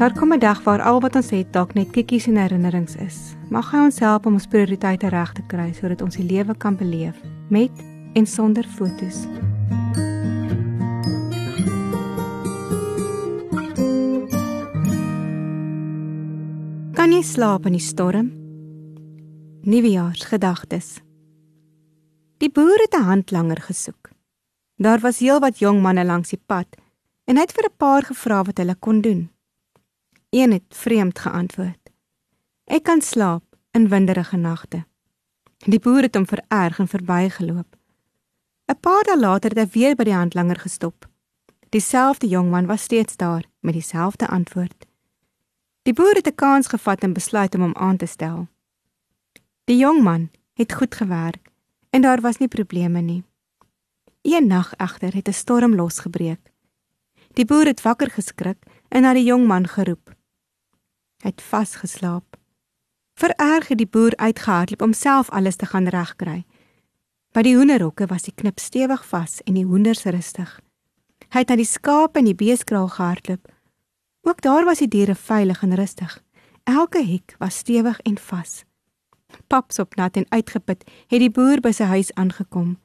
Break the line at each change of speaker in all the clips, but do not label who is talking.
Daar kom 'n dag waar al wat ons het dalk net kikkies en herinnerings is. Mag hy ons help om ons prioriteite reg te kry sodat ons die lewe kan beleef met en sonder fotos. Kan jy slaap in die storm? Nuwejaarsgedagtes. Die boer het 'n handlanger gesoek. Daar was heelwat jong manne langs die pad en hy het vir 'n paar gevra wat hulle kon doen. Een het vreemd geantwoord: "Ek kan slaap in winderige nagte." Die boer het hom vererg en verbygeloop. 'n Paar dae later het hy weer by die handlanger gestop. Dieselfde jongman was steeds daar met dieselfde antwoord. Die boer het 'n kans gevat en besluit om hom aan te stel. Die jongman het goed gewerk en daar was nie probleme nie. Een nag egter het 'n storm losgebreek. Die boer het wakker geskrik en na die jongman geroep. Het vasgeslaap. Vererg het die boer uitgehardloop om self alles te gaan regkry. By die hoenderhokke was die knip stewig vas en die hoenders rustig. Hy het na die skaap en die beeskraal gehardloop. Ook daar was die diere veilig en rustig. Elke hek was stewig en vas. Paps op nat en uitgeput, het die boer by sy huis aangekom.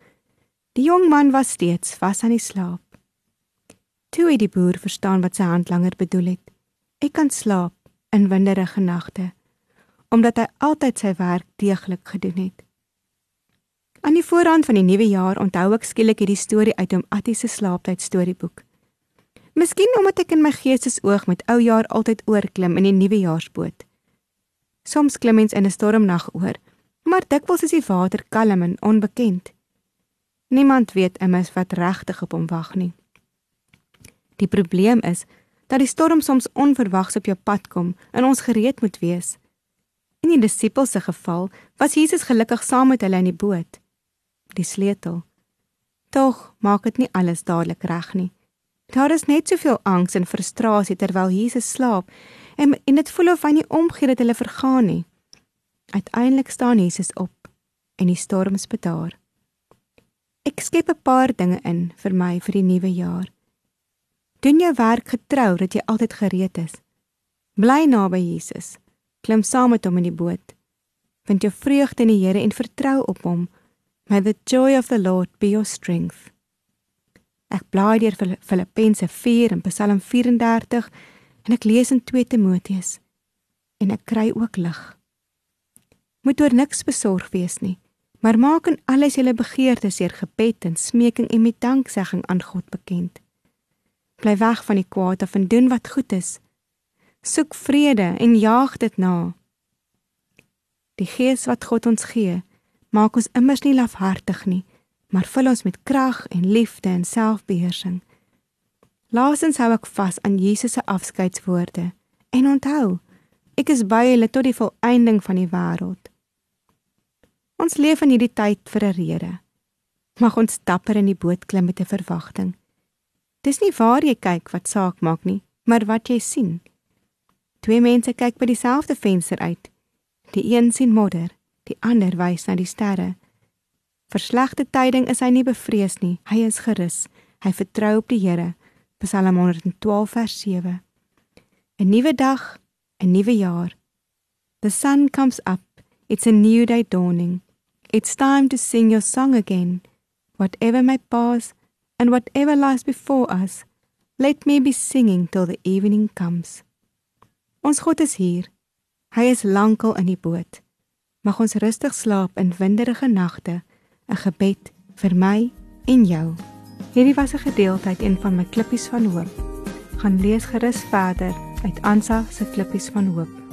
Die jong man was steeds vas aan die slaap. Toe het die boer verstaan wat sy handlanger bedoel het. Ek kan slaap in winderige nagte omdat hy altyd sy werk deeglik gedoen het. Aan die voorrand van die nuwe jaar onthou ek skielik hierdie storie uit hom Attie se slaaptyd storieboek. Miskien omdat ek in my geestesoog met ou jaar altyd oorklim in die nuwejaarsboot. Soms klim mens in 'n stormnag oor, maar dikwels is die water kalm en onbekend. Niemand weet immers wat regtig op hom wag nie. Die probleem is dat die storm soms onverwags op jou pad kom en ons gereed moet wees. In die disippels se geval was Jesus gelukkig saam met hulle in die boot. Die sleutel. Tog maak dit nie alles dadelik reg nie. Daar is net soveel angs en frustrasie terwyl Jesus slaap en en dit voel of hy nie omgee dat hulle vergaan nie. Uiteindelik staan Jesus op en die storm bedaar. Ek skep 'n paar dinge in vir my vir die nuwe jaar. Doen jou werk getrou dat jy altyd gereed is. Bly naby Jesus. Klim saam met hom in die boot. Vind jou vreugde in die Here en vertrou op hom. May the joy of the Lord be your strength. Ek blaai deur Filippense 4 en Psalm 34 en ek lees in 2 Timoteus en ek kry ook lig. Moet oor niks besorg wees nie, maar maak in alles julle begeertes deur gebed en smeking en met danksegging aan God bekend. Bly weg van die kwaad af en doen wat goed is. Soek vrede en jaag dit na. Die Gees wat God ons gee, maak ons immers nie lafhartig nie, maar vul ons met krag en liefde en selfbeheersing. Laasens hou ek vas aan Jesus se afskeidswoorde en onthou, ek is by julle tot die volëinding van die wêreld. Ons leef in hierdie tyd vir 'n rede. Mag ons dapper in die boot klim met 'n verwagting. Dis nie waar jy kyk wat saak maak nie, maar wat jy sien. Twee mense kyk by dieselfde venster uit. Die een sien modder, die ander wys na die sterre. Vir slegte tyding is hy nie bevrees nie, hy is gerus. Hy vertrou op die Here. Psalm 112 vers 7. 'n Nuwe dag, 'n nuwe jaar. The sun comes up. It's a new day dawning. It's time to sing your song again. Whatever may pass, and whatever lies before us, let me be singing till the evening comes. Ons God is hier. Hy is lankal in die boot. Mag ons rustig slaap in winderige nagte, 'n gebed vir my en jou. Hierdie was 'n gedeelte uit een van my klippies van hoop. Gaan lees gerus verder uit Ansa se klippies van hoop.